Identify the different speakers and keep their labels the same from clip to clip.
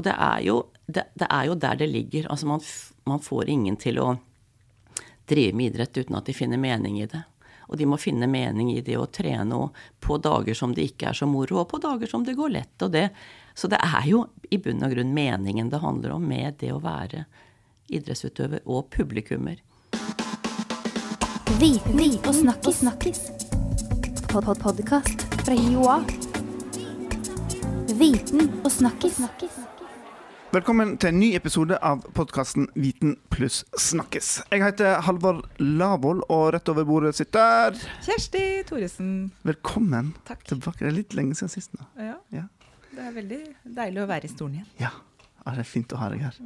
Speaker 1: Og det er jo, det, det er jo der det ligger. Altså man, man får ingen til å drive med idrett uten at de finner mening i det. Og de må finne mening i det å trene på dager som det ikke er så moro, og på dager som det går lett. og det. Så det er jo i bunn og grunn meningen det handler om med det å være idrettsutøver og publikummer.
Speaker 2: Viten og snakkis. snakkis. Pod -pod Podkast fra Joa. Viten og snakkis.
Speaker 3: Velkommen til en ny episode av podkasten Viten pluss snakkes. Jeg heter Halvor Lavoll, og rett over bordet sitter
Speaker 4: Kjersti Thoresen.
Speaker 3: Velkommen
Speaker 4: Takk.
Speaker 3: tilbake. Det er litt lenge siden sist nå.
Speaker 4: Ja,
Speaker 3: Ja.
Speaker 4: det er veldig deilig å være i stolen igjen.
Speaker 3: Ja. ja, det er fint å ha deg her.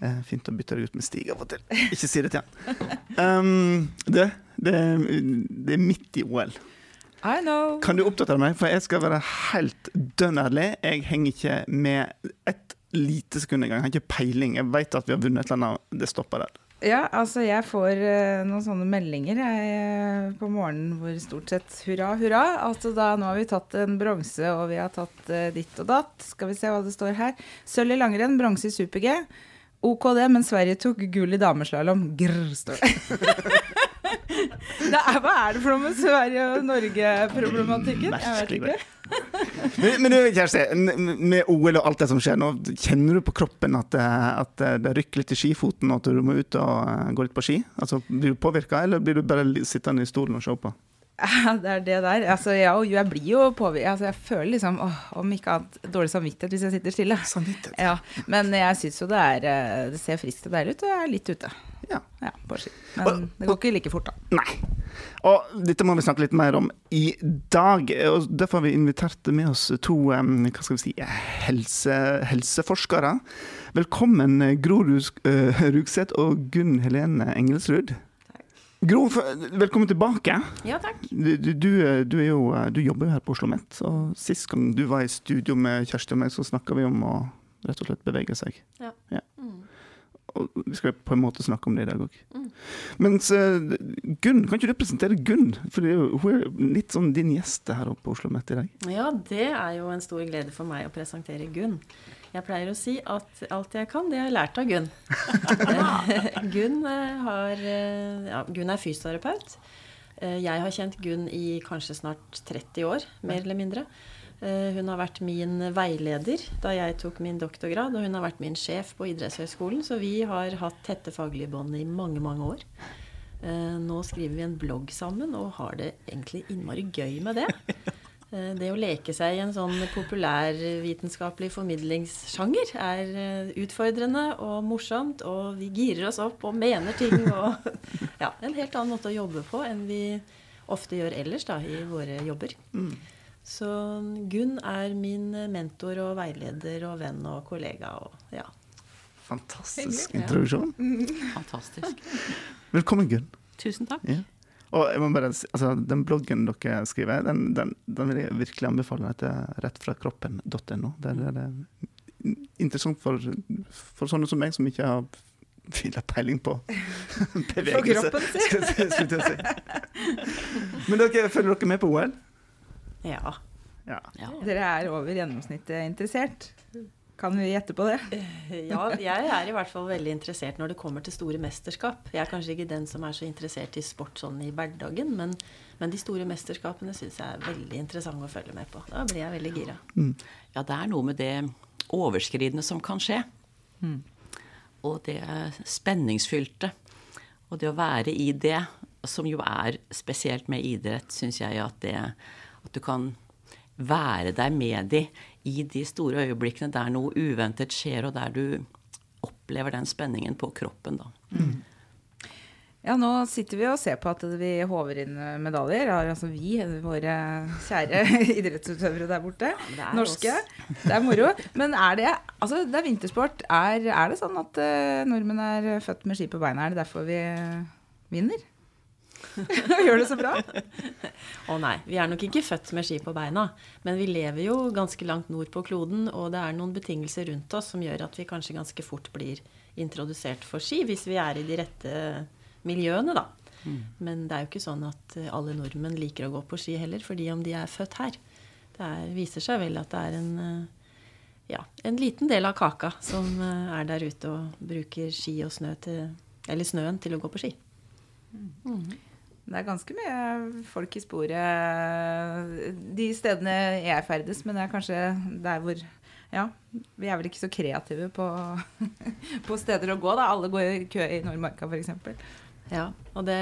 Speaker 3: Eh, fint å bytte deg ut med Stig av og til. Ikke si det til han. Um, det, det, det er midt i OL.
Speaker 4: I know.
Speaker 3: Kan du oppdatere meg, for jeg skal være helt dønn ærlig. Jeg henger ikke med et lite sekund engang. Jeg har ikke peiling. Jeg vet at vi har vunnet et eller annet. Det stopper der.
Speaker 4: Ja, altså jeg får eh, noen sånne meldinger jeg, eh, på morgenen hvor stort sett hurra, hurra. Altså da nå har vi tatt en bronse, og vi har tatt eh, ditt og datt. Skal vi se hva det står her. Sølv i langrenn, bronse i super-G. OK det, men Sverige tok gull i dameslalåm. Grr, står det. det er, hva er det for noe med Sverige og Norge-problematikken? Jeg vet ikke.
Speaker 3: Men, men du, Kjersti, med OL og alt det som skjer nå, kjenner du på kroppen at, det- at det rykker litt i skifoten, og at du må ut og eh, gå litt på ski? Altså, Blir du påvirka, eller blir du bare sittende i stolen og se på?
Speaker 4: Det er det der. Altså, ja, og jeg blir jo påvirket. Altså, jeg føler liksom, åh, om ikke annet, dårlig samvittighet hvis jeg sitter stille. Ja, Men jeg syns jo det er eh, Det ser friskt og deilig ut, og jeg er litt ute.
Speaker 3: Ja.
Speaker 4: Ja, bare si. Men det går ikke like fort, da.
Speaker 3: Nei. Og dette må vi snakke litt mer om i dag. og Derfor har vi invitert med oss to hva skal vi si, helse, helseforskere. Velkommen Gro eh, Rugseth og Gunn Helene Engelsrud. Gro, velkommen tilbake.
Speaker 5: Ja, takk.
Speaker 3: Du, du, du, du, er jo, du jobber jo her på Oslo OsloMet, og sist gang du var i studio med Kjersti og meg, så snakka vi om å rett og slett bevege seg.
Speaker 5: Ja. Mm.
Speaker 3: Og vi skal på en måte snakke om det i dag òg.
Speaker 5: Mm.
Speaker 3: Mens uh, Gunn, kan ikke du presentere Gunn? For det er jo, hun er litt sånn din gjest her oppe på Oslo OsloMet i dag.
Speaker 5: Ja, det er jo en stor glede for meg å presentere Gunn. Jeg pleier å si at alt jeg kan, det har jeg lært av Gunn. Gunn, eh, har, eh, ja, Gunn er fysioterapeut. Jeg har kjent Gunn i kanskje snart 30 år, mer eller mindre. Eh, Hun har vært min veileder da jeg tok min doktorgrad, og hun har vært min sjef på idrettshøyskolen, så vi har hatt tette faglige bånd i mange, mange år. Eh, Nå skriver vi en blogg sammen og har det egentlig innmari gøy med det. Eh, Det å leke seg i en sånn populærvitenskapelig formidlingssjanger er utfordrende og morsomt, og vi girer oss opp og mener ting og Ja, en helt annen måte å jobbe på enn vi ofte gjør ellers da, i våre jobber. Så Gunn er min mentor og veileder og venn og kollega og ja.
Speaker 3: Fantastisk introduksjon.
Speaker 1: Fantastisk.
Speaker 3: Velkommen, Gunn.
Speaker 1: Tusen takk.
Speaker 3: Ja. Og jeg må bare, si- altså, Den bloggen dere skriver, den, den, den vil jeg virkelig anbefale. Det er rettfrakroppen.no. Det er, det er interessant for, for sånne som meg, som ikke har fila peiling på bevegelse.
Speaker 4: For kroppen sin.
Speaker 3: Men dere, følger dere med på OL?
Speaker 5: Ja.
Speaker 3: Ja.
Speaker 1: Ja.
Speaker 4: Dere er over gjennomsnittet interessert. Kan vi gjette på det?
Speaker 5: Ja, jeg er i hvert fall veldig interessert når det kommer til store mesterskap. Jeg er kanskje ikke den som er så interessert i sport sånn i hverdagen, men, men de store mesterskapene syns jeg er veldig interessante å følge med på. Da blir jeg veldig gira.
Speaker 1: Ja, det er noe med det overskridende som kan skje.
Speaker 4: Mm.
Speaker 1: Og det spenningsfylte. Og det å være i det, som jo er spesielt med idrett, syns jeg at det At du kan være der med de i de store øyeblikkene der noe uventet skjer, og der du opplever den spenningen på kroppen, da.
Speaker 4: Ja, nå sitter vi og ser på at vi håver inn medaljer. Altså vi, våre kjære idrettsutøvere der borte.
Speaker 5: Ja, det norske.
Speaker 4: Norske. Det er moro. Men er det Altså, det er vintersport. Er, er det sånn at uh, nordmenn er født med ski på beina? Er det derfor vi vinner? Gjør det så bra?
Speaker 5: Å nei, vi er nok ikke født med ski på beina, men vi lever jo ganske langt nord på kloden, og det er noen betingelser rundt oss som gjør at vi kanskje ganske fort blir introdusert for ski, hvis vi er i de rette miljøene, da. Men det er jo ikke sånn at eh, alle nordmenn liker å gå på ski heller, fordi om de er født her. Det er, viser seg vel at det er en, eh, ja, en liten del av kaka som eh, er der ute og bruker ski og snø til, eller snøen til å gå på ski.
Speaker 4: Det er ganske mye folk i sporet de stedene jeg ferdes, men det er kanskje der hvor Ja, vi er vel ikke så kreative på, på steder å gå, da. Alle går i kø i Nordmarka, f.eks.
Speaker 5: Ja, og det,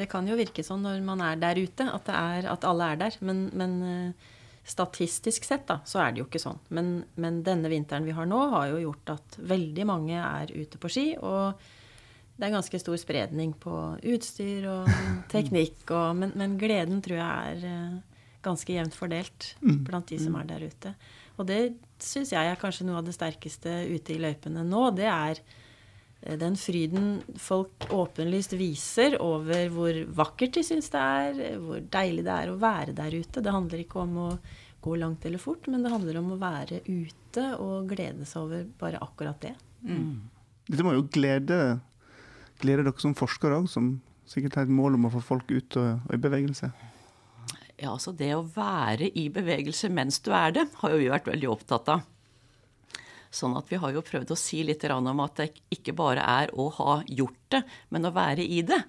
Speaker 5: det kan jo virke sånn når man er der ute, at, er, at alle er der. Men, men eh, statistisk sett da, så er det jo ikke sånn. Men, men denne vinteren vi har nå, har jo gjort at veldig mange er ute på ski. og det er ganske stor spredning på utstyr og teknikk, og, men, men, gleden tror jeg er eh, ganske jevnt fordelt blant de som er der ute. Og det syns jeg er kanskje noe av det sterkeste ute i løypene nå. Det er eh, den fryden folk åpenlyst viser over hvor vakkert de syns det er, hvor deilig det er å være der ute. Det handler ikke om å gå langt eller fort, men det handler om å være ute og glede seg over bare akkurat det.
Speaker 3: Dette må jo glede, glede dere som forskere òg, som sikkert har et mål om å få folk ut og, og i bevegelse.
Speaker 1: Ja, altså det å være i bevegelse mens du er det, har jo vi vært veldig opptatt av. Sånn at vi har jo prøvd å si litt om at det ikke bare er å ha gjort det, men å være i det.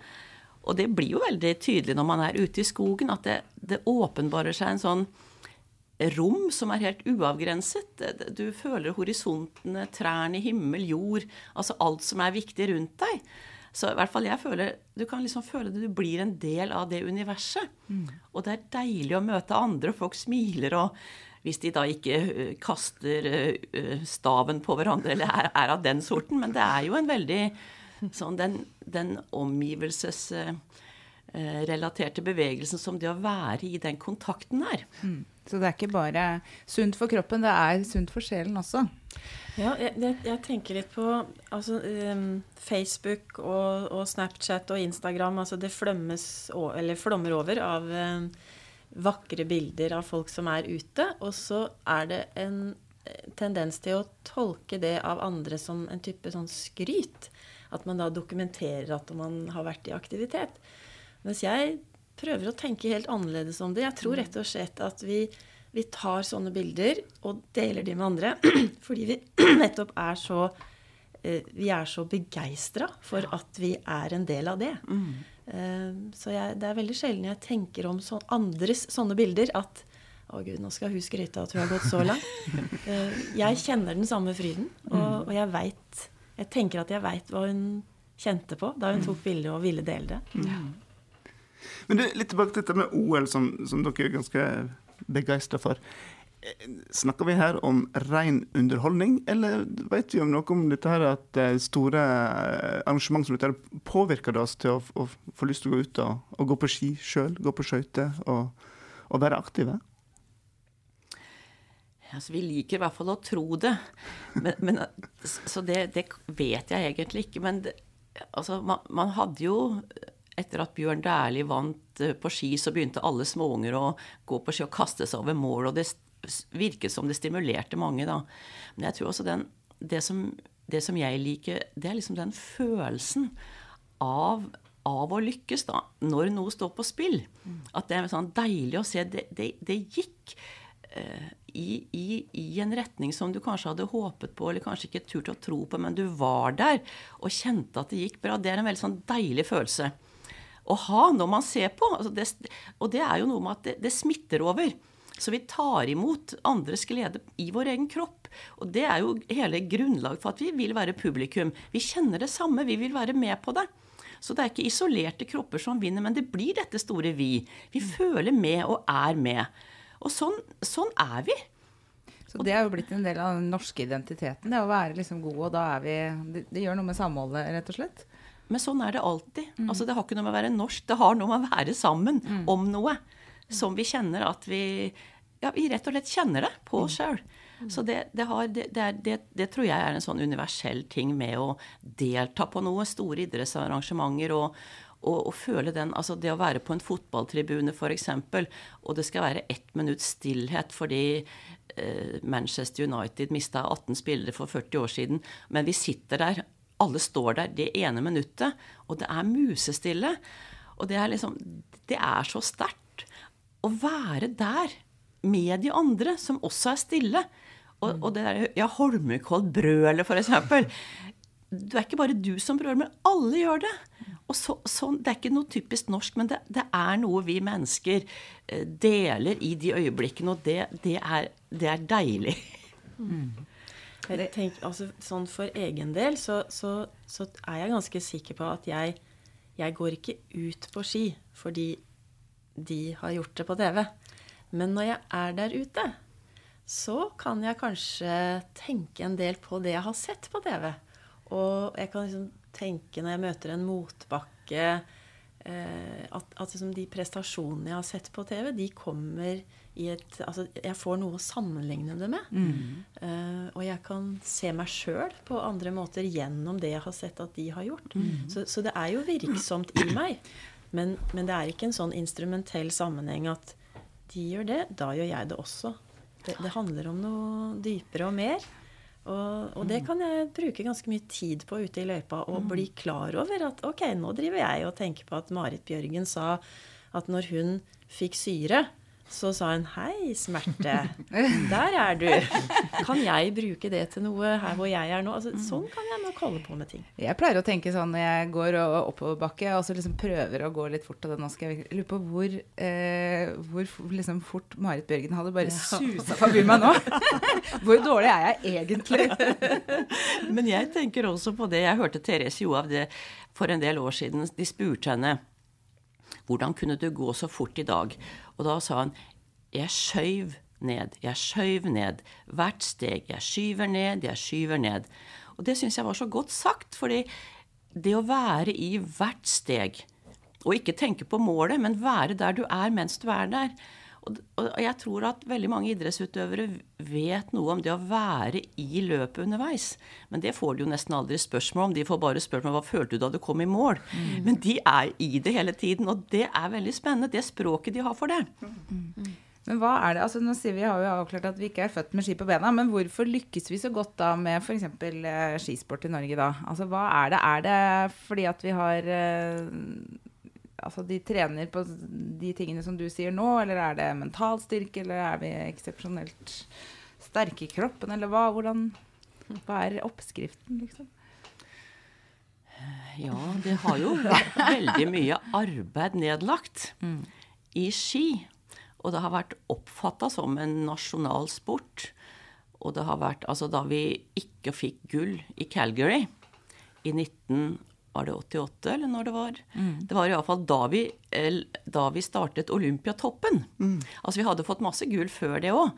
Speaker 1: Og det blir jo veldig tydelig når man er ute i skogen, at det, det åpenbarer seg en sånn rom som er helt uavgrenset. Du føler horisontene, trærne, himmel, jord, altså alt som er viktig rundt deg. Så i hvert fall jeg føler Du kan liksom føle at du blir en del av det universet. Og det er deilig å møte andre, og folk smiler, og hvis de da ikke kaster ø, ø, staven på hverandre eller er, er av den sorten. Men det er jo en veldig sånn den, den omgivelsesrelaterte bevegelsen som det å være i den kontakten er.
Speaker 4: Så det er ikke bare sunt for kroppen, det er sunt for sjelen også.
Speaker 5: Ja, jeg, jeg, tenker litt på altså, um, Facebook og, og, Snapchat og Instagram. Altså det flømmes, eller flommer over av um, vakre bilder av folk som er ute. Og så er det en tendens til å tolke det av andre som en type sånn skryt. At man da dokumenterer at man har vært i aktivitet. Mens jeg prøver å tenke helt annerledes om det. Jeg tror rett og slett at vi, vi tar sånne bilder og deler de med andre fordi vi nettopp er så eh, vi er så begeistra for at vi er en del av det. Mm. Så jeg, det er veldig sjelden jeg tenker om så, andres sånne bilder at å gud, nå skal hun skryte av at hun har gått så langt. Eh, jeg kjenner den samme fryden, og, og jeg veit Jeg tenker at jeg veit hva hun kjente på da hun tok bildet og ville dele det.
Speaker 3: Mm. Men du, litt tilbake til dette med OL, som, som dere er ganske begeistra for. Snakker vi her om ren underholdning, eller vet vi om noe om dette her at store arrangement som dette påvirker oss til å, å, få lyst til å gå ut og, og gå på ski sjøl, gå på skøyter og, og, være aktive?
Speaker 1: Altså, vi liker i hvert fall å tro det. Men, men, så det, det, vet jeg egentlig ikke. Men det, altså, man, man hadde jo etter at Bjørn Dæhlie vant eh, på ski, så begynte alle småunger å gå på ski og kaste seg over mål. Og det virket som det stimulerte mange, da. Men jeg tror også den, det, som, det som jeg liker, det er liksom den følelsen av, av å lykkes, da. Når noe står på spill. At det er sånn deilig å se. Det, det, det gikk. Uh, i, i, i, en retning som du kanskje hadde håpet på, eller kanskje ikke turt å tro på, men du var der og kjente at det gikk bra. Det er en veldig sånn deilig følelse å ha når man ser på. Altså det, og det er jo noe med at det, det, smitter over. Så vi tar imot andres glede i vår egen kropp. Og det er jo hele grunnlaget for at vi vil være publikum. Vi kjenner det samme, vi vil være med på det. Så det er ikke isolerte kropper som vinner, men det blir dette store vi. Vi føler med og er med. Og sånn, sånn er vi.
Speaker 4: Så det er jo blitt en del av den norske identiteten, det å være liksom god, og da er vi Det, det gjør noe med samholdet, rett og slett?
Speaker 1: Men sånn er det alltid. Mm. Altså, det har ikke noe med å være norsk, det har noe med å være sammen mm. om noe som vi kjenner at vi Ja, vi rett og slett kjenner det på oss sjøl. Så det, det, har, det, det, det, tror jeg er en sånn universell ting med å delta på noe. Store idrettsarrangementer og, og, og, føle den Altså det å være på en fotballtribune, f.eks., og det skal være ett minutts stillhet fordi eh, Manchester United mista 18 spillere for 40 år siden, men vi sitter der alle står der det ene minuttet, og det er musestille. Og det er liksom Det er så sterkt å være der med de andre, som også er stille. Og, og det der, ja, Holmenkollbrølet, for eksempel. Det er ikke bare du som brøler, men alle gjør det. Og så, så, Det er ikke noe typisk norsk, men det, det er noe vi mennesker eh, deler i de øyeblikkene, og det, det, er, det er, deilig. Mm.
Speaker 5: Jeg tenker, altså, sånn For egen del så, så, så, er jeg ganske sikker på at jeg, jeg går ikke ut på ski fordi de har gjort det på TV. Men når jeg er der ute, så kan jeg kanskje tenke en del på det jeg har sett på TV. Og jeg kan liksom tenke når jeg møter en motbakke eh, at, at liksom de prestasjonene jeg har sett på TV, de kommer et Altså jeg får noe å sammenligne det med. Mm. Uh, og jeg kan se meg sjøl på andre måter gjennom det jeg har sett at de har gjort. Mm. Så, så, det er jo virksomt i meg. Men, men, det er ikke en sånn instrumentell sammenheng at de gjør det, da gjør jeg det også. Det, det handler om noe dypere og mer. Og, og, det kan jeg bruke ganske mye tid på ute i løypa og bli klar over at ok, nå driver jeg og tenker på at Marit Bjørgen sa at når hun fikk syre, så sa hun 'Hei, smerte. Der er du. Kan jeg bruke det til noe her hvor jeg er nå?' Altså, sånn kan jeg nok holde på med ting.
Speaker 4: Jeg pleier å tenke sånn når jeg går oppoverbakke og så liksom prøver å gå litt fort og Nå skal jeg lure på hvor, eh, hvor liksom fort Marit Bjørgen hadde bare susa forbi meg nå. hvor dårlig er jeg egentlig?
Speaker 1: Men jeg tenker også på det. Jeg hørte Therese Johav det for en del år siden. De spurte henne hvordan kunne du gå så fort i dag? Og da sa han jeg skjøv ned, jeg skjøv ned. Hvert steg. Jeg skyver ned, jeg skyver ned. Og det syns jeg var så godt sagt, fordi det å være i hvert steg, og ikke tenke på målet, men være der du er mens du er der, og jeg tror at veldig mange idrettsutøvere vet noe om det å være i løpet underveis. Men det får de jo nesten aldri spørsmål om. De får bare spørsmål om hva følte du da du kom i mål. Mm. Men de er i det hele tiden, og det er veldig spennende. Det språket de har for det.
Speaker 4: Mm. Men hva er det, altså nå sier Vi har jo avklart at vi ikke er født med ski på bena, men hvorfor lykkes vi så godt da med f.eks. Eh, skisport i Norge da? Altså hva Er det Er det fordi at vi har eh, altså de trener på de tingene som du sier nå, eller er det mental styrke, eller er vi eksepsjonelt sterke i kroppen, eller hva? Hvordan, hva er oppskriften, liksom?
Speaker 1: Ja, det har jo vært veldig mye arbeid nedlagt mm. i ski. Og det har vært oppfatta som en nasjonal sport. Og det har vært Altså, da vi ikke fikk gull i Calgary i 19 var det 88, eller når det var? Mm. Det var iallfall da, vi, da vi startet Olympiatoppen. Mm. Altså, vi hadde fått masse gull før det òg.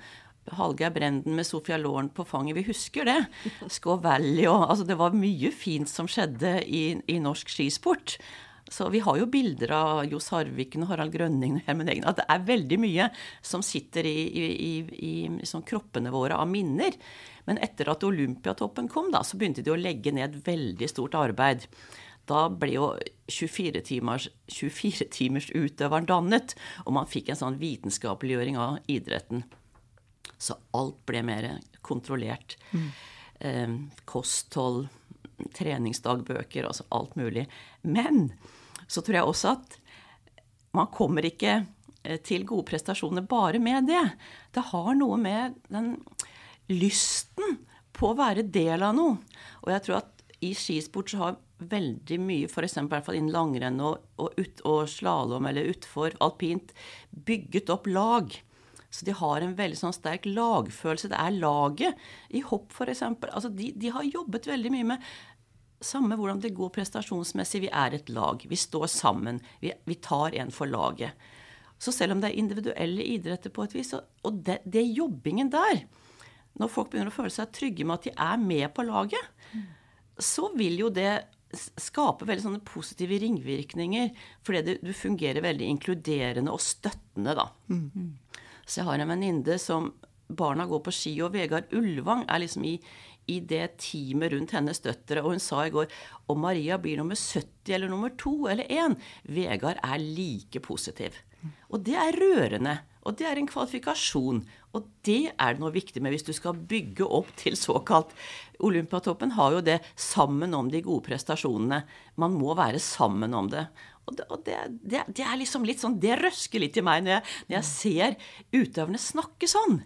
Speaker 1: Hallgeir Brenden med Sofia Loren på fanget. Vi husker det. Skaw Valley og Altså, det var mye fint som skjedde i, i norsk skisport. Så vi har jo bilder av Johs Harviken og Harald Grønning og Hermen Egner. At det er veldig mye som sitter i, i, i liksom kroppene våre av minner. Men etter at Olympiatoppen kom, da, så begynte de å legge ned veldig stort arbeid. Da ble jo 24-timers 24 utøveren dannet, og man fikk en sånn vitenskapeliggjøring av idretten. Så alt ble mer kontrollert. Mm. Eh, kosthold, treningsdagbøker, altså alt mulig. Men så tror jeg også at man kommer ikke eh, til gode prestasjoner bare med det. Det har noe med den lysten på å være del av noe. Og jeg tror at i skisport så har veldig mye, f.eks. innen langrenn og, og, ut, og slalåm eller utfor alpint, bygget opp lag. Så de har en veldig sånn sterk lagfølelse. Det er laget. I hopp, f.eks. Altså, de, de har jobbet veldig mye med samme hvordan det går prestasjonsmessig. Vi er et lag. Vi står sammen. Vi, vi tar en for laget. Så selv om det er individuelle idretter på et vis, og det, det jobbingen der Når folk begynner å føle seg trygge med at de er med på laget, så vil jo det skape veldig sånne positive ringvirkninger. Fordi det, du fungerer veldig inkluderende og støttende, da. Mm. Så jeg har en venninne som barna går på ski, og Vegard Ulvang er liksom i, i det teamet rundt hennes døtre. Og hun sa i går om Maria blir nummer 70 eller nummer 2 eller 1, Vegard er like positiv. Og det er rørende. Og det er en kvalifikasjon. Og det er det noe viktig med hvis du skal bygge opp til såkalt Olympiatoppen har jo det sammen om de gode prestasjonene. Man må være sammen om det. Og det, og det, det, det er liksom litt sånn Det røsker litt i meg når jeg, når jeg ser utøverne snakke sånn.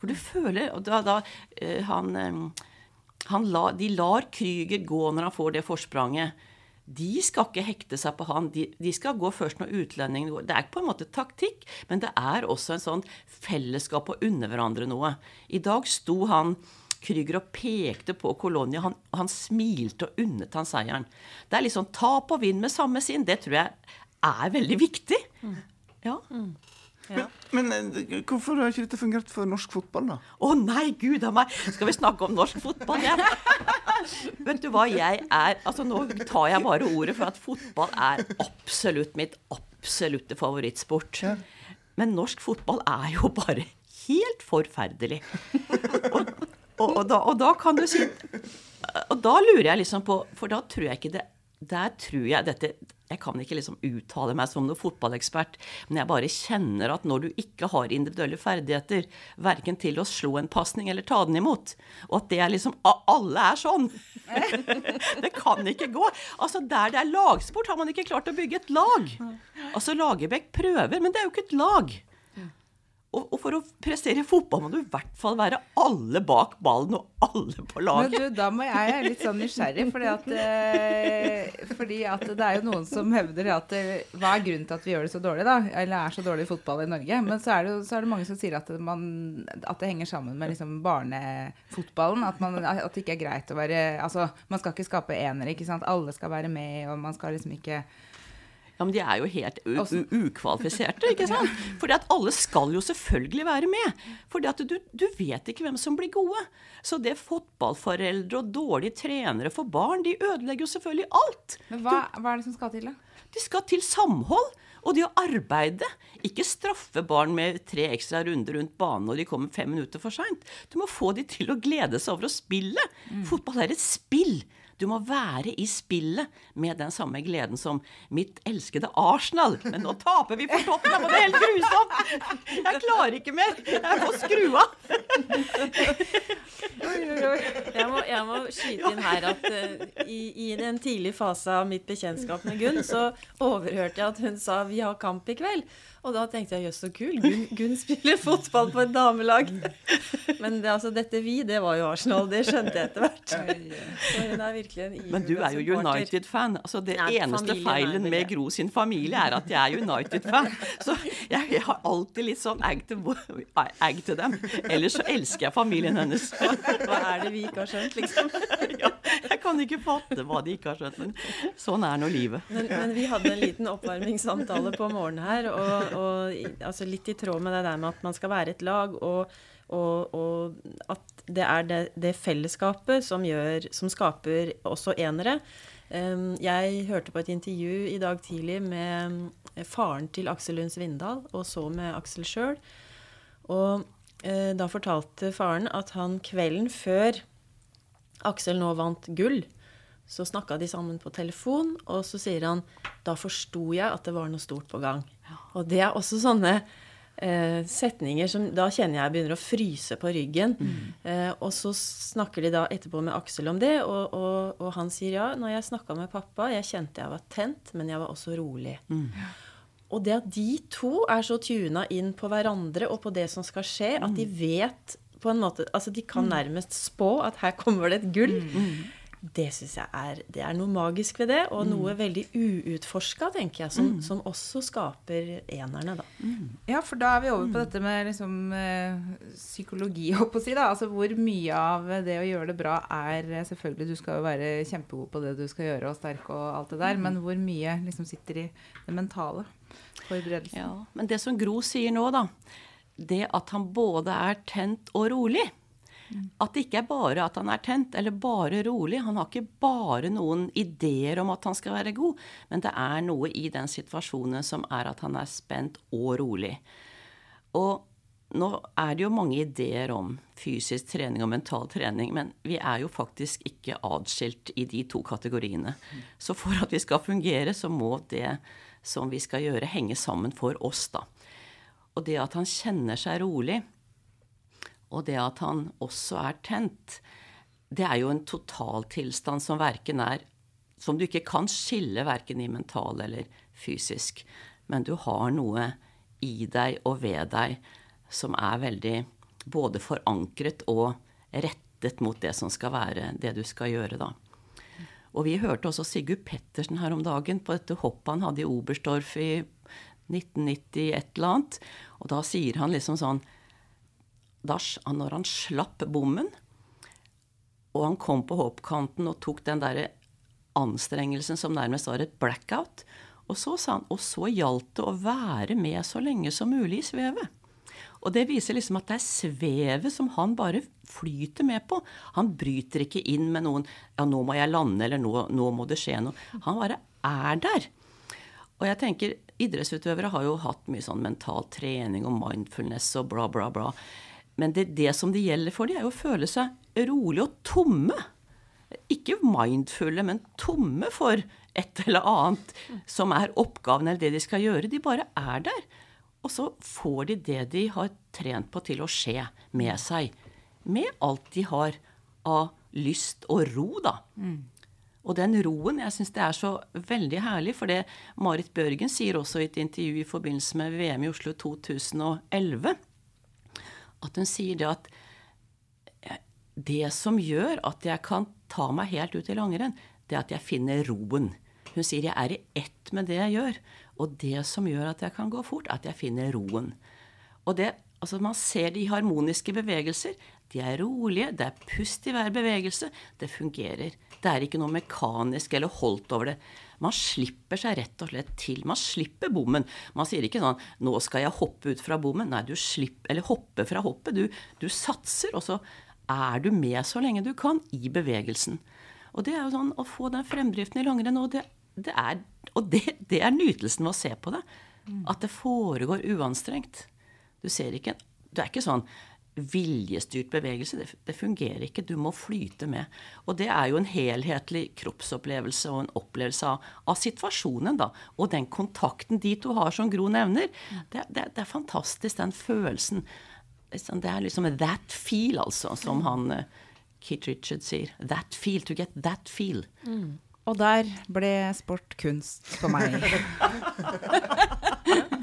Speaker 1: For du føler og da, da eh, han, eh, han la, De lar Krüger gå når han får det forspranget. De skal ikke hekte seg på han. De, de skal gå først når utlendingen går. Det er ikke på en måte taktikk, men det er også en sånn fellesskap å unne hverandre noe. I dag sto han Krüger og pekte på Kolonia. Han, han smilte og unnet han seieren. Det er litt sånn tap og vinn med samme sinn. Det tror jeg er veldig viktig. Ja.
Speaker 5: Ja.
Speaker 3: Men eh, hvorfor har ikke dette fungert for norsk fotball, da?
Speaker 1: Å nei, gud a meg! Skal vi snakke om norsk fotball igjen? Vet du hva jeg er Altså, nå tar jeg bare ordet for at fotball er absolutt mitt absolutte favorittsport.
Speaker 3: Ja.
Speaker 1: Men norsk fotball er jo bare helt forferdelig. Og, og, og, da, og da kan du si Og da lurer jeg liksom på For da tror jeg ikke det Der tror jeg dette Jeg kan ikke liksom uttale meg som noen fotballekspert, men jeg bare kjenner at når du ikke har individuelle ferdigheter, verken til å slå en pasning eller ta den imot, og at det er liksom Alle er sånn! det kan ikke gå. Altså, der det er lagsport, har man ikke klart å bygge et lag. Altså, Lagerbäck prøver, men det er jo ikke et lag. Og, for å prestere i fotball må du i hvert fall være alle bak ballen og alle på laget.
Speaker 4: Men du, da må jeg er litt sånn nysgjerrig, fordi at, eh, fordi at det er jo noen som hevder at eh, Hva er grunnen til at vi gjør det så dårlig, da? Eller er så dårlig i fotball i Norge? Men så er det, jo, så er det mange som sier at det, man, at det henger sammen med liksom barnefotballen. At, man, at det ikke er greit å være Altså, man skal ikke skape enere, ikke sant. Alle skal være med, og man skal liksom ikke
Speaker 1: Ja, Men de er jo helt u ukvalifiserte, ikke sant? Fordi at alle skal jo selvfølgelig være med. Fordi at du, du vet ikke hvem som blir gode. Så det fotballforeldre og dårlige trenere for barn, de ødelegger jo selvfølgelig alt.
Speaker 4: Men hva, hva er det som skal til, da?
Speaker 1: De skal til samhold. Og det å arbeide. Ikke straffe barn med tre ekstra runder rundt banen når de kommer fem minutter for seint. Du må få de til å glede seg over å spille. Fotball er et spill. Du må være i spillet med den samme gleden som mitt elskede Arsenal. Men nå taper vi for Tottenham, og det er helt grusomt! Jeg klarer ikke mer. Jeg må skru av.
Speaker 5: Jeg må, jeg må skyte inn her at uh, i, i den tidlige fase av mitt bekjentskap med Gunn, så overhørte jeg at hun sa 'vi har kamp i kveld'. Og da tenkte jeg 'jøss, så kul'. Gunn, Gun spiller fotball på et damelag. Men det, altså, dette 'vi', det var jo Arsenal. Det skjønte jeg etter hvert. Så hun er virkelig en
Speaker 1: Men du er jo. United-fan. Altså Det
Speaker 5: Nei,
Speaker 1: eneste feilen med. Gro sin familie er at jeg er United-fan. Så jeg, jeg har alltid litt sånn egg til, egg til dem. Ellers så elsker jeg familien hennes.
Speaker 5: Hva er det vi ikke har skjønt, liksom?
Speaker 1: Ja, jeg kan ikke fatte hva de ikke har skjønt, men sånn er nå livet.
Speaker 5: Men, men vi hadde en liten oppvarmingssamtale på morgenen her, og, og altså litt i tråd med det der med at man skal være et lag, og, og, og at det er det, det fellesskapet som, gjør, som skaper også enere. Um, Jeg hørte på et intervju i dag tidlig med faren til Aksel Lund Svindal, og så med Aksel sjøl. Og eh, da fortalte faren at han kvelden før Aksel nå vant gull, så snakka de sammen på telefon, og så sier han da forsto jeg at det var noe stort på gang. Og det er også sånne eh, setninger som Da kjenner jeg begynner å fryse på ryggen. Eh, og så snakker de da etterpå med Aksel om det, og, og, og han sier ja, når jeg snakka med pappa, jeg kjente jeg var tent, men jeg var også rolig. Og det at de to er så tuna inn på hverandre og på det som skal skje, at de vet på en måte Altså de kan nærmest spå at her kommer det et gull. Det syns jeg er Det er noe magisk ved det, og noe veldig uutforska, tenker jeg, som, som også skaper enerne, da.
Speaker 4: Ja, for da er vi over på dette med liksom, eh, psykologi, holdt på å si. da. Altså Hvor mye av det å gjøre det bra er eh, Selvfølgelig, du skal jo være kjempegod på det du skal gjøre, og sterk og alt det der, men hvor mye liksom sitter i det mentale? Forberedelsen.
Speaker 1: Ja, Men det som Gro sier nå, da, det at han både er tent og rolig At det ikke er bare at han er tent eller bare rolig. Han har ikke bare noen ideer om at han skal være god, men det er noe i den situasjonen som er at han er spent og rolig. Og nå er det jo mange ideer om fysisk trening og mental trening, men vi er jo faktisk ikke atskilt i de to kategoriene. Så for at vi skal fungere, så må det som vi skal gjøre, henge sammen for oss, da. Og det at han kjenner seg rolig, og det at han også er tent, det er jo en totaltilstand som verken er Som du ikke kan skille verken i mental eller fysisk. Men du har noe i deg og ved deg som er veldig både forankret og rettet mot det som skal være det du skal gjøre, da. Og vi hørte også Sigurd Pettersen her om dagen på dette hoppet han hadde i Oberstdorf i 1990 et eller annet. Og da sier han liksom sånn da, Når han slapp bommen, og han kom på hoppkanten og tok den derre anstrengelsen som nærmest var et blackout, og så sa han og så gjaldt det å være med så lenge som mulig i svevet. Og det viser liksom at det er svevet som han bare flyter med på. Han bryter ikke inn med noen Ja, nå må jeg lande, eller nå, nå må det skje noe. Han bare er der. Og jeg tenker, idrettsutøvere har jo hatt mye sånn mental trening og mindfulness og bla, bla, bla. Men det, det som det gjelder for dem, er jo å føle seg rolig og tomme. Ikke mindfulle, men tomme for et eller annet som er oppgaven eller det de skal gjøre. De bare er der. Og så får de det de har trent på til å skje med seg. Med alt de har av lyst og ro, da. Og den roen, jeg syns det er så veldig herlig, for det Marit Bjørgen sier også i et intervju i forbindelse med VM i Oslo 2011, at hun sier det at det som gjør at jeg kan ta meg helt ut i langrenn, det er at jeg finner roen. Hun sier jeg er i ett med det jeg gjør. Og det som gjør at jeg kan gå fort, er at jeg finner roen. Og det, altså Man ser de harmoniske bevegelser. De er rolige, det er pust i hver bevegelse. Det fungerer. Det er ikke noe mekanisk eller holdt over det. Man slipper seg rett og slett til. Man slipper bommen. Man sier ikke sånn 'Nå skal jeg hoppe ut fra bommen'. Nei, du slipper Eller hoppe fra hoppet. Du, du satser, og så er du med så lenge du kan i bevegelsen. Og det er jo sånn å få den fremdriften i langrenn, og det, det er, og det, det er nytelsen ved å se på det. At det foregår uanstrengt. Du ser ikke Du er ikke sånn viljestyrt bevegelse. Det, det, fungerer ikke. Du må flyte med. Og det er jo en helhetlig kroppsopplevelse og en opplevelse av, av situasjonen, da. Og den kontakten de to har, som Gro nevner. Det, det, det er fantastisk, den følelsen. Det er liksom that feel, altså, som han uh, Kit Richard sier. That feel. To get that feel.
Speaker 4: Mm. Og der ble sport kunst for meg.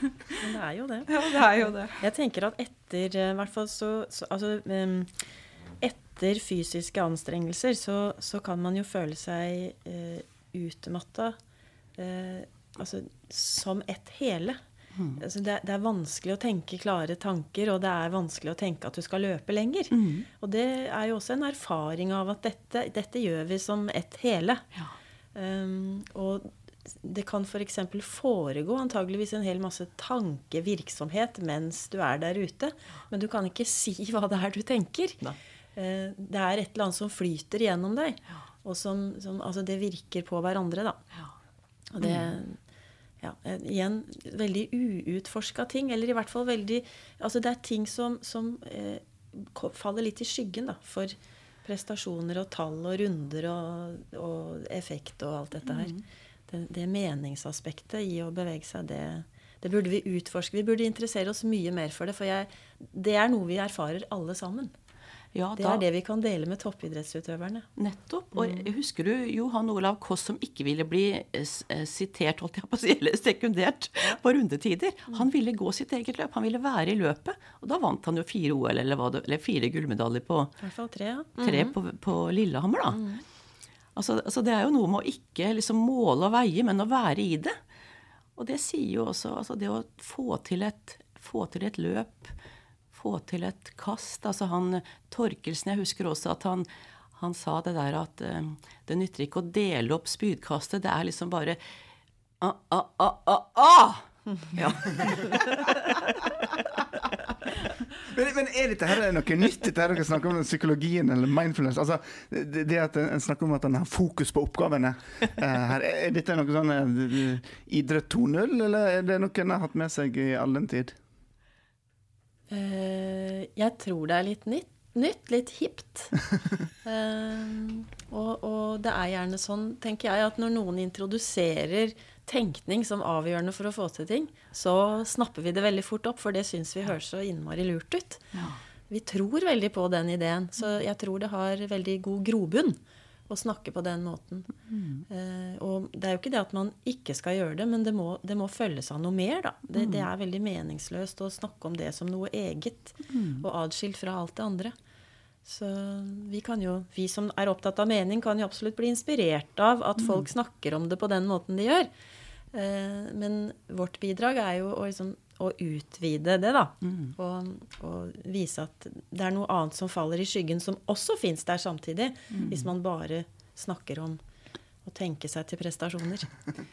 Speaker 5: Men det er jo det.
Speaker 4: Ja, det er jo det.
Speaker 5: Jeg tenker at etter eh, hvert fall så, så Altså um, etter fysiske anstrengelser så, så, kan man jo føle seg uh, utmatta uh, altså, som et hele. Mm. Altså det, det, er vanskelig å tenke klare tanker, og det er vanskelig å tenke at du skal løpe lenger. Mm. Og det er jo også en erfaring av at dette, dette gjør vi som et hele. Ja. Um, og det kan f.eks. For foregå antageligvis en hel masse tankevirksomhet mens du er der ute. Men du kan ikke si hva det er du tenker. Uh, det er et eller annet som flyter gjennom deg. Og som, som, altså det virker på hverandre, da. Ja. Og det, ja, igjen veldig uutforska ting. Eller i hvert fall veldig Altså det er ting som, som eh, faller litt i skyggen da, for prestasjoner og tall og runder og, og effekt og alt dette her. Mm. Det, det, meningsaspektet i å bevege seg, det, det, burde vi utforske. Vi burde interessere oss mye mer for det. For jeg, det er noe vi erfarer alle sammen. Ja, det da, er det vi kan dele med toppidrettsutøverne.
Speaker 1: Nettopp. Og mm. husker du Johan Olav Koss som ikke ville bli eh, sitert, holdt jeg på å si, eller sekundert på rundetider? Mm. Han ville gå sitt eget løp. Han ville være i løpet. Og da vant han jo fire OL, eller, det, eller fire gullmedaljer på
Speaker 5: I hvert fall tre, ja.
Speaker 1: tre mm. på, på, Lillehammer, da. Mm. Altså, altså, det er jo noe med å ikke liksom måle og veie, men å være i det. Og det sier jo også altså det å få til et, få til et løp få til et kast. Altså han Torkelsen, jeg husker også at han, han sa det der at uh, det nytter ikke å dele opp spydkastet. Det er liksom bare ah, ah, ah, ah, ah! Ja.
Speaker 3: men, men, er dette her noe nytt, dette her dere snakker om psykologien eller mindfulness? Altså, det, at en snakker om at en har fokus på oppgavene. Uh, her, er dette noe sånn uh, idrett 2.0, eller er det noe en har hatt med seg i all den tid?
Speaker 5: Uh, jeg tror det er litt nytt. Nytt, litt hipt. og, og, det er gjerne sånn, tenker jeg, at når noen introduserer tenkning som avgjørende for å få til ting, så snapper vi det veldig fort opp, for det syns vi høres så innmari lurt ut. Ja. Vi tror veldig på den ideen, så jeg tror det har veldig god grobunn å snakke på den måten. Eh, og det er jo ikke det at man ikke skal gjøre det, men det må, det må følges av noe mer. da. Det, det er veldig meningsløst å snakke om det som noe eget og atskilt fra alt det andre. Så vi kan jo, vi som er opptatt av mening, kan jo absolutt bli inspirert av at folk snakker om det på den måten de gjør. Eh, men vårt bidrag er jo å, liksom, å utvide det, da. Og, og vise at det er noe annet som faller i skyggen, som også fins der samtidig. Hvis man bare snakker om å tenke seg til prestasjoner.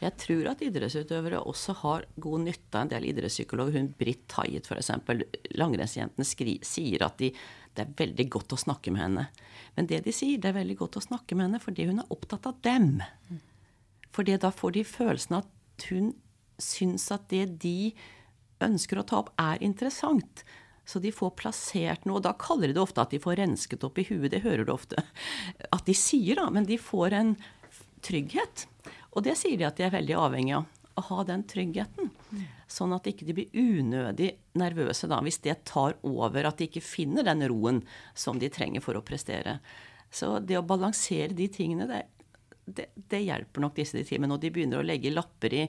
Speaker 1: Jeg tror at idrettsutøvere også har god nytte av en del idrettspsykologer. Hun Britt Hyatt f.eks. Langrennsjentene sier at de, det er veldig godt å snakke med henne. Men det de sier, det er veldig godt å snakke med henne fordi hun er opptatt av dem. Fordi da får de følelsen at hun syns at det de ønsker å ta opp, er interessant. Så de får plassert noe. og Da kaller de det ofte at de får rensket opp i huet. Det hører du ofte at de sier, da. Men de får en trygghet. Og det sier de at de er veldig avhengig av. Å ha den tryggheten. Sånn at de ikke blir unødig nervøse da, hvis det tar over. At de ikke finner den roen som de trenger for å prestere. Så det å balansere de tingene, det, det, det hjelper nok disse til. Og når de begynner å legge lapper i,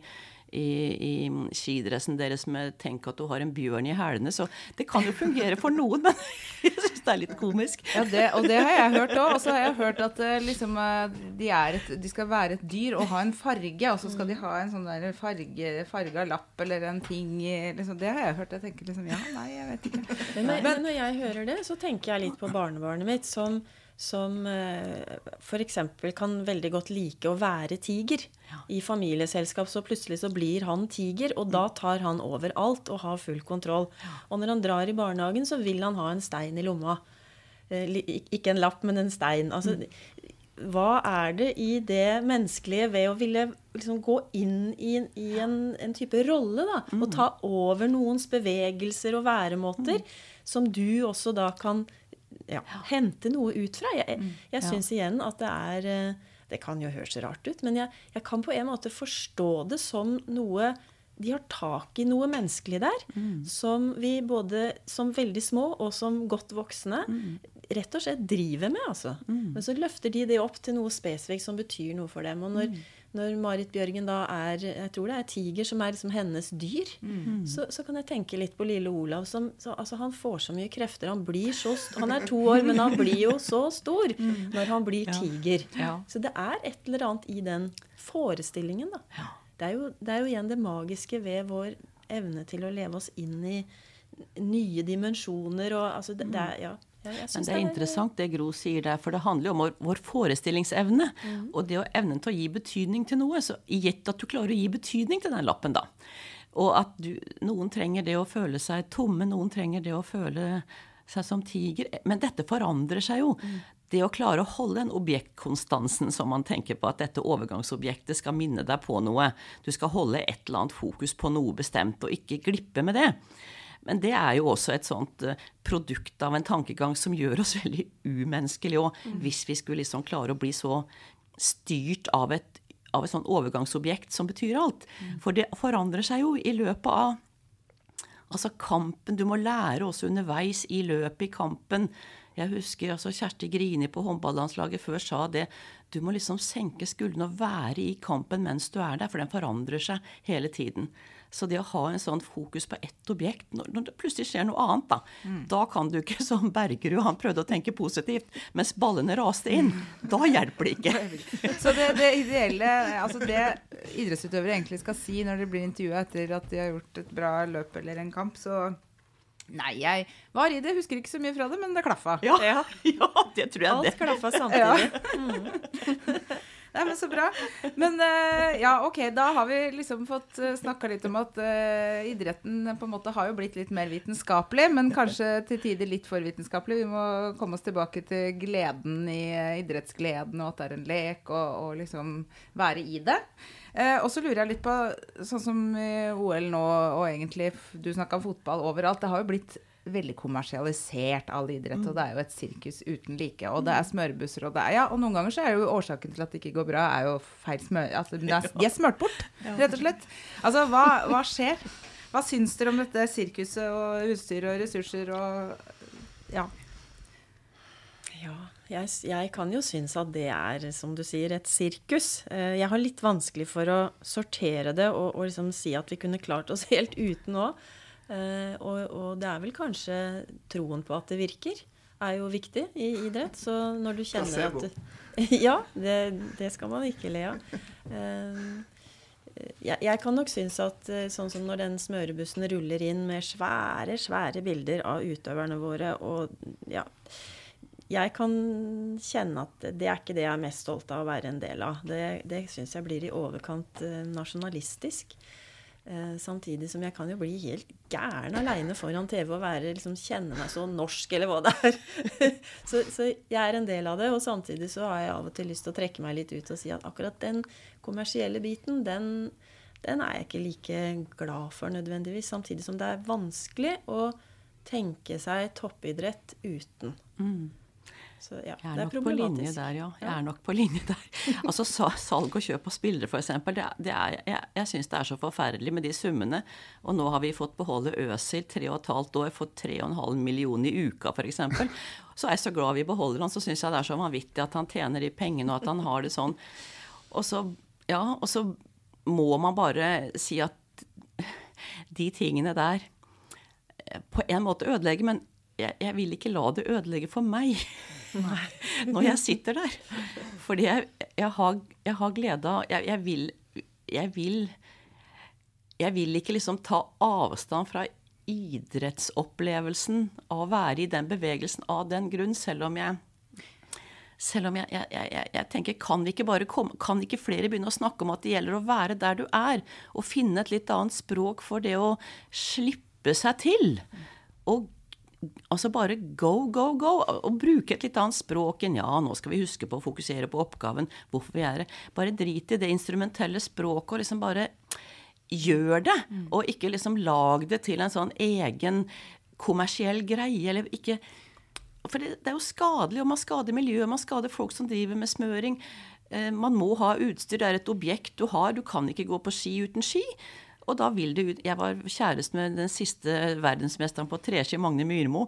Speaker 1: i, i skidressen deres med 'tenk at du har en bjørn i hælene', så det kan jo fungere for noen, men jeg syns det er litt komisk.
Speaker 4: Ja, det, og det har jeg hørt òg. Og så har jeg hørt at eh, liksom, eh, de, er et, de skal være et dyr og ha en farge, og så skal de ha en sånn der farge, farga lapp eller en ting liksom, Det har jeg hørt. Jeg tenker liksom Ja, nei, jeg vet ikke.
Speaker 5: Men, men når jeg hører det, så tenker jeg litt på barnebarnet mitt, som, som eh, f.eks. kan veldig godt like å være tiger. I familieselskap så plutselig så blir han tiger, og da tar han over alt og har full kontroll. Og når han drar i barnehagen, så vil han ha en stein i lomma. Eh, Ikke en lapp, men en stein. Altså, hva er det i det menneskelige ved å ville liksom gå inn i, en- i en, en type rolle, da? Og ta over noens bevegelser og væremåter, som du også da kan ja, hente noe ut fra. Jeg, jeg, jeg syns igjen at det er eh, Det kan jo høres rart ut, men jeg, jeg kan på en måte forstå det som noe de har tak i noe menneskelig der, som vi både som veldig små og som godt voksne rett og slett driver med. altså. Men så løfter de det opp til noe spesifikt som betyr noe for dem. Og når, når Marit Bjørgen da er Jeg tror det er tiger som er liksom hennes dyr, så, så kan jeg tenke litt på lille Olav. Som, så, altså Han får så mye krefter. Han blir så Han er to år, men han blir jo så stor når han blir tiger.
Speaker 4: Ja.
Speaker 5: Så det er et eller annet i den forestillingen, da. Det er, jo, det er jo igjen det magiske ved vår evne til å leve oss inn i nye dimensjoner og altså det, det er, ja, ja,
Speaker 1: Men det er interessant det Gro sier der, for det handler jo om vår, forestillingsevne. Og det å evnen til å gi betydning til noe. Så gitt at du klarer å gi betydning til den lappen, da. Og at du, noen trenger det å føle seg tomme, noen trenger det å føle seg som tiger. Men dette forandrer seg jo. Det å klare å holde den objektkonstansen som man tenker på at dette overgangsobjektet skal minne deg på noe. Du skal holde et eller annet fokus på noe bestemt, og ikke glippe med det. Men det er jo også et sånt eh, produkt av en tankegang som gjør oss veldig umenneskelige òg, hvis vi skulle liksom klare å bli så styrt av et, av et sånt overgangsobjekt som betyr alt. For det forandrer seg jo i løpet av Altså kampen, Du må lære også underveis i løpet i kampen. Jeg husker altså Kjersti Grini på håndballandslaget før sa det. Du må liksom senke skuldrene og være i kampen mens du er der, for den forandrer seg hele tiden. Så det å ha en sånn fokus på ett objekt, når, når det plutselig skjer noe annet, da, da kan du ikke som Bergerud, han prøvde å tenke positivt, mens ballene raste inn. Da hjelper det ikke.
Speaker 4: Så det, det ideelle, altså det idrettsutøvere egentlig skal si når de blir intervjua etter at de har gjort et bra løp eller en kamp, så Nei, jeg var i det, husker ikke så mye fra det, men det klaffa.
Speaker 1: Ja, ja det tror jeg
Speaker 5: Alt
Speaker 1: det.
Speaker 5: klaffa samtidig.
Speaker 4: Nei, men så bra. Men eh, ja, ok, da har vi liksom fått uh, snakka litt om at uh, idretten på en måte har jo blitt litt mer vitenskapelig, men kanskje til tider litt for vitenskapelig. Vi må komme oss tilbake til gleden i eh, idrettsgleden, og at det er en lek, og, og liksom være i det. Uh, og så lurer jeg litt på, sånn som i OL nå, og egentlig du snakka om fotball overalt, det har jo blitt veldig kommersialisert all idrett, og det er jo et sirkus uten like. Og det er smørbusser, og det er Ja, og noen ganger så er jo årsaken til at det ikke går bra, er jo feil smør... Altså, det er, de er smørt bort, rett og slett. Altså, hva, hva skjer? Hva syns dere om dette sirkuset og utstyr og ressurser og Ja.
Speaker 5: Ja, jeg, jeg kan jo synes at det er, som du sier, et sirkus. Eh, Jeg har litt vanskelig for å sortere det og, og liksom si at vi kunne klart oss helt uten òg. Og, og det er vel kanskje troen på at det virker, er jo viktig i idrett. Så når du kjenner at du, Ja, det, det skal man ikke le av. Eh, jeg, jeg kan nok synes at eh, sånn som når den smørebussen ruller inn med svære, svære bilder av utøverne våre, og ja Jeg kan kjenne at det er ikke det jeg er mest stolt av å være en del av. Det, det syns jeg blir i overkant eh, nasjonalistisk. Eh, samtidig som jeg kan jo bli helt gæren aleine foran TV og være, liksom, kjenne meg så norsk, eller hva det er. så, så jeg er en del av det, og samtidig så har jeg av og til lyst til å trekke meg litt ut og si at akkurat den kommersielle biten, den, den er jeg ikke like glad for nødvendigvis. Samtidig som det er vanskelig å tenke seg toppidrett uten. Så ja,
Speaker 1: Jeg er
Speaker 5: det er
Speaker 1: nok på linje der, ja. Jeg er nok på linje der. Altså sa- Salg og kjøp av spillere, f.eks. Det, det er, jeg jeg syns det er så forferdelig med de summene. Og nå har vi fått beholde Øsil tre og et halvt år, fått tre og en halv million i uka f.eks. Så er jeg så glad vi beholder han, så syns jeg det er så vanvittig at han tjener de pengene, og at han har det sånn. Og så, ja, og så må man bare si at de tingene der eh, på en måte ødelegger, men jeg, jeg vil ikke la det ødelegge for meg når jeg sitter der. Fordi jeg, jeg, har, jeg har glede av jeg, jeg, vil, jeg vil Jeg vil ikke liksom ta avstand fra idrettsopplevelsen av å være i den bevegelsen av den grunn, selv om jeg selv om jeg, jeg, jeg, jeg- tenker, kan, ikke komme, kan ikke flere begynne å snakke om at det gjelder å være der du er, og finne et litt annet språk for det å slippe seg til? Og altså bare go, go, go. Og bruke et litt annet språk enn ja, nå skal vi huske på å fokusere på oppgaven, hvorfor vi er her. Bare drit i det instrumentelle språket og liksom bare gjør det. Og ikke liksom lag det til en sånn egen kommersiell greie, eller ikke for det, det er jo skadelig, og man skader miljøet, man skader folk som driver med smøring. Eh, man må ha utstyr, det er et objekt du har, du kan ikke gå på ski uten ski. Og da vil det ut Jeg var kjæreste med den siste verdensmesteren på treski, Magne Myrmo.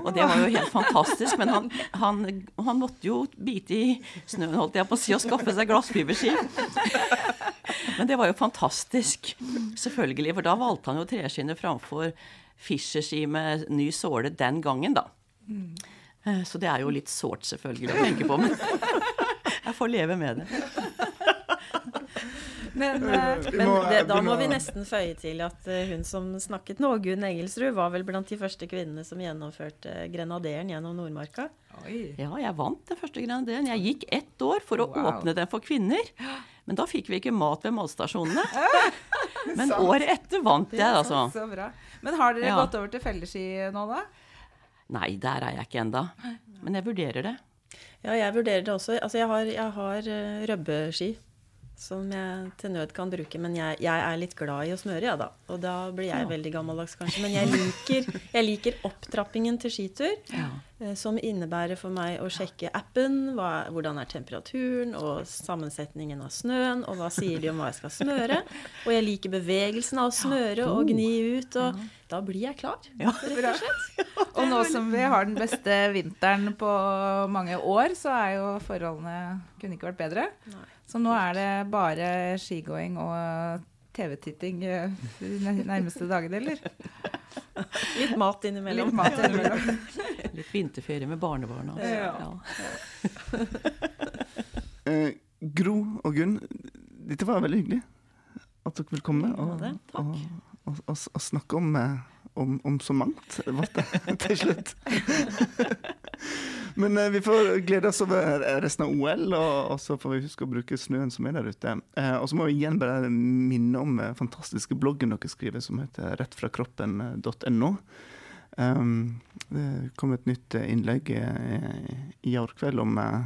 Speaker 1: Og det var jo helt fantastisk, men han, han, han måtte jo bite i snøen, holdt jeg på å si, og skaffe seg glassfiberski. Men det var jo fantastisk, selvfølgelig. For da valgte han jo treskiene framfor Fischerski med ny såle den gangen, da. Eh, Så det er jo litt sårt, selvfølgelig, å tenke på, men jeg får leve med det.
Speaker 4: Men eh,
Speaker 5: Men det, da må vi nesten føye til at eh, hun som snakket nå, Gunn Engelsrud, var vel blant de første kvinnene som gjennomførte Grenaderen gjennom Nordmarka.
Speaker 4: Oi.
Speaker 1: Ja, jeg vant den første grenaderen. Jeg gikk ett år for å
Speaker 4: Wow.
Speaker 1: åpne den for kvinner. Men da fikk vi ikke mat ved målstasjonene. Men året etter vant jeg, altså.
Speaker 4: Så bra. Men har dere
Speaker 1: Ja.
Speaker 4: gått over til felleski nå, da?
Speaker 1: Nei, der er jeg ikke enda. Men jeg vurderer det.
Speaker 5: Ja, jeg vurderer det også. Altså, jeg har, jeg har eh, røbbeski som jeg til nød kan bruke, men jeg, jeg er litt glad i å smøre, ja da. Og da blir jeg
Speaker 1: Ja.
Speaker 5: veldig gammeldags, kanskje. Men jeg liker, jeg liker opptrappingen til skitur,
Speaker 1: Ja.
Speaker 5: eh, som innebærer for meg å sjekke appen, hva, hvordan er temperaturen, og sammensetningen av snøen, og hva sier de om hva jeg skal smøre. Og jeg liker bevegelsen av å smøre og gni ut, og da blir jeg klar. Rett og slett.
Speaker 4: Og nå som vi har den beste vinteren på mange år, så er jo forholdene kunne ikke vært bedre.
Speaker 5: Nei.
Speaker 4: Så nå er det bare skigåing og TV-titting eh, de nærmeste dagene, eller?
Speaker 5: Litt mat innimellom.
Speaker 4: Litt mat innimellom.
Speaker 1: Litt vinterferie med barnebarna. Altså.
Speaker 4: Ja.
Speaker 1: Ja.
Speaker 3: Eh, Gro og Gunn, dette var veldig hyggelig at dere ville komme og, og, og, og, og snakke om, eh, om, om så mangt ble det til slutt. Men eh, vi får glede oss over resten av OL, og, og så får vi huske å bruke snøen som er der ute. Eh, og så må vi igjen bare minne om den fantastiske bloggen dere skriver, som heter rettfrakroppen.no. Um, det kom et nytt eh, innlegg i, i går kveld om eh,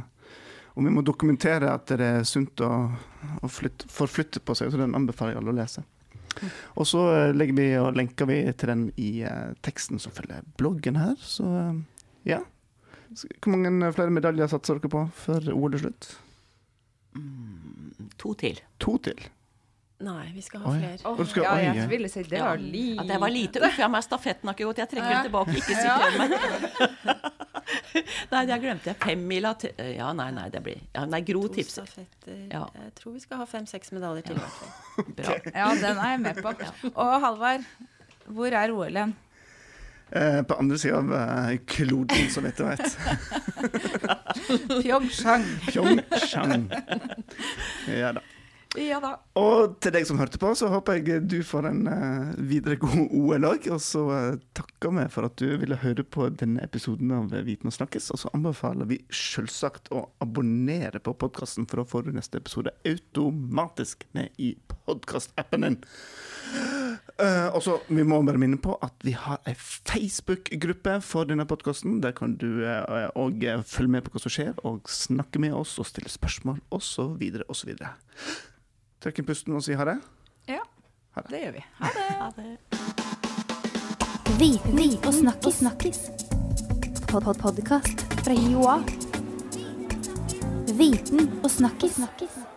Speaker 3: om vi må dokumentere at det er sunt å, å flytte, forflytte på seg. Så den anbefaler jeg alle å lese. Og så eh, legger vi og lenker vi til den i eh, teksten som følger bloggen her. Så eh, ja. Hvor mange flere medaljer satser dere på før OL er slutt?
Speaker 1: Mm, To til.
Speaker 3: To til.
Speaker 5: Nei, vi skal ha
Speaker 3: Oi.
Speaker 5: flere.
Speaker 3: Oh, skal-
Speaker 4: ja, jeg ville si det var lite.
Speaker 1: Ja, det var lite. Uff, ja, men stafetten har ikke gått. Jeg trekker
Speaker 4: Ja.
Speaker 1: det tilbake. Ikke sitt hjemme. meg. Nei, jeg glemte jeg. Femmila til Ja, nei, nei, det blir ja, Nei, Gro
Speaker 5: To
Speaker 1: tipser.
Speaker 5: stafetter.
Speaker 1: Ja.
Speaker 5: Jeg tror vi skal ha fem-seks medaljer til. i hvert fall.
Speaker 1: Bra.
Speaker 4: Ja, den er jeg med på. Og Halvard, hvor er OL hen?
Speaker 3: Eh, på andre sida av eh, kloden, vidt jeg vet.
Speaker 4: Pyeongchang.
Speaker 3: Pyeongchang. Ja da.
Speaker 4: Ja da.
Speaker 3: Og til deg som hørte på, så håper jeg du får en eh, videre god OL òg. Og så takker vi for at du ville høre på denne episoden av Viten og snakkes. Og så anbefaler vi selvsagt å abonnere på podkasten for da får du neste episode automatisk ned i podkastappen din. Eh, og så, Vi må bare minne på at vi har ei Facebook-gruppe for denne podkasten. Der kan du òg uh, eh, følge med på hva som skjer, og snakke med oss og stille spørsmål osv. osv. Trekk inn pusten og si ha det.
Speaker 4: Ja,
Speaker 3: Ha det.
Speaker 4: det gjør vi. Ha det.
Speaker 1: Ha det.
Speaker 2: Viten og snakkis. snakkis. Pod -pod Podkast fra Joa. Viten og snakkis. snakkis.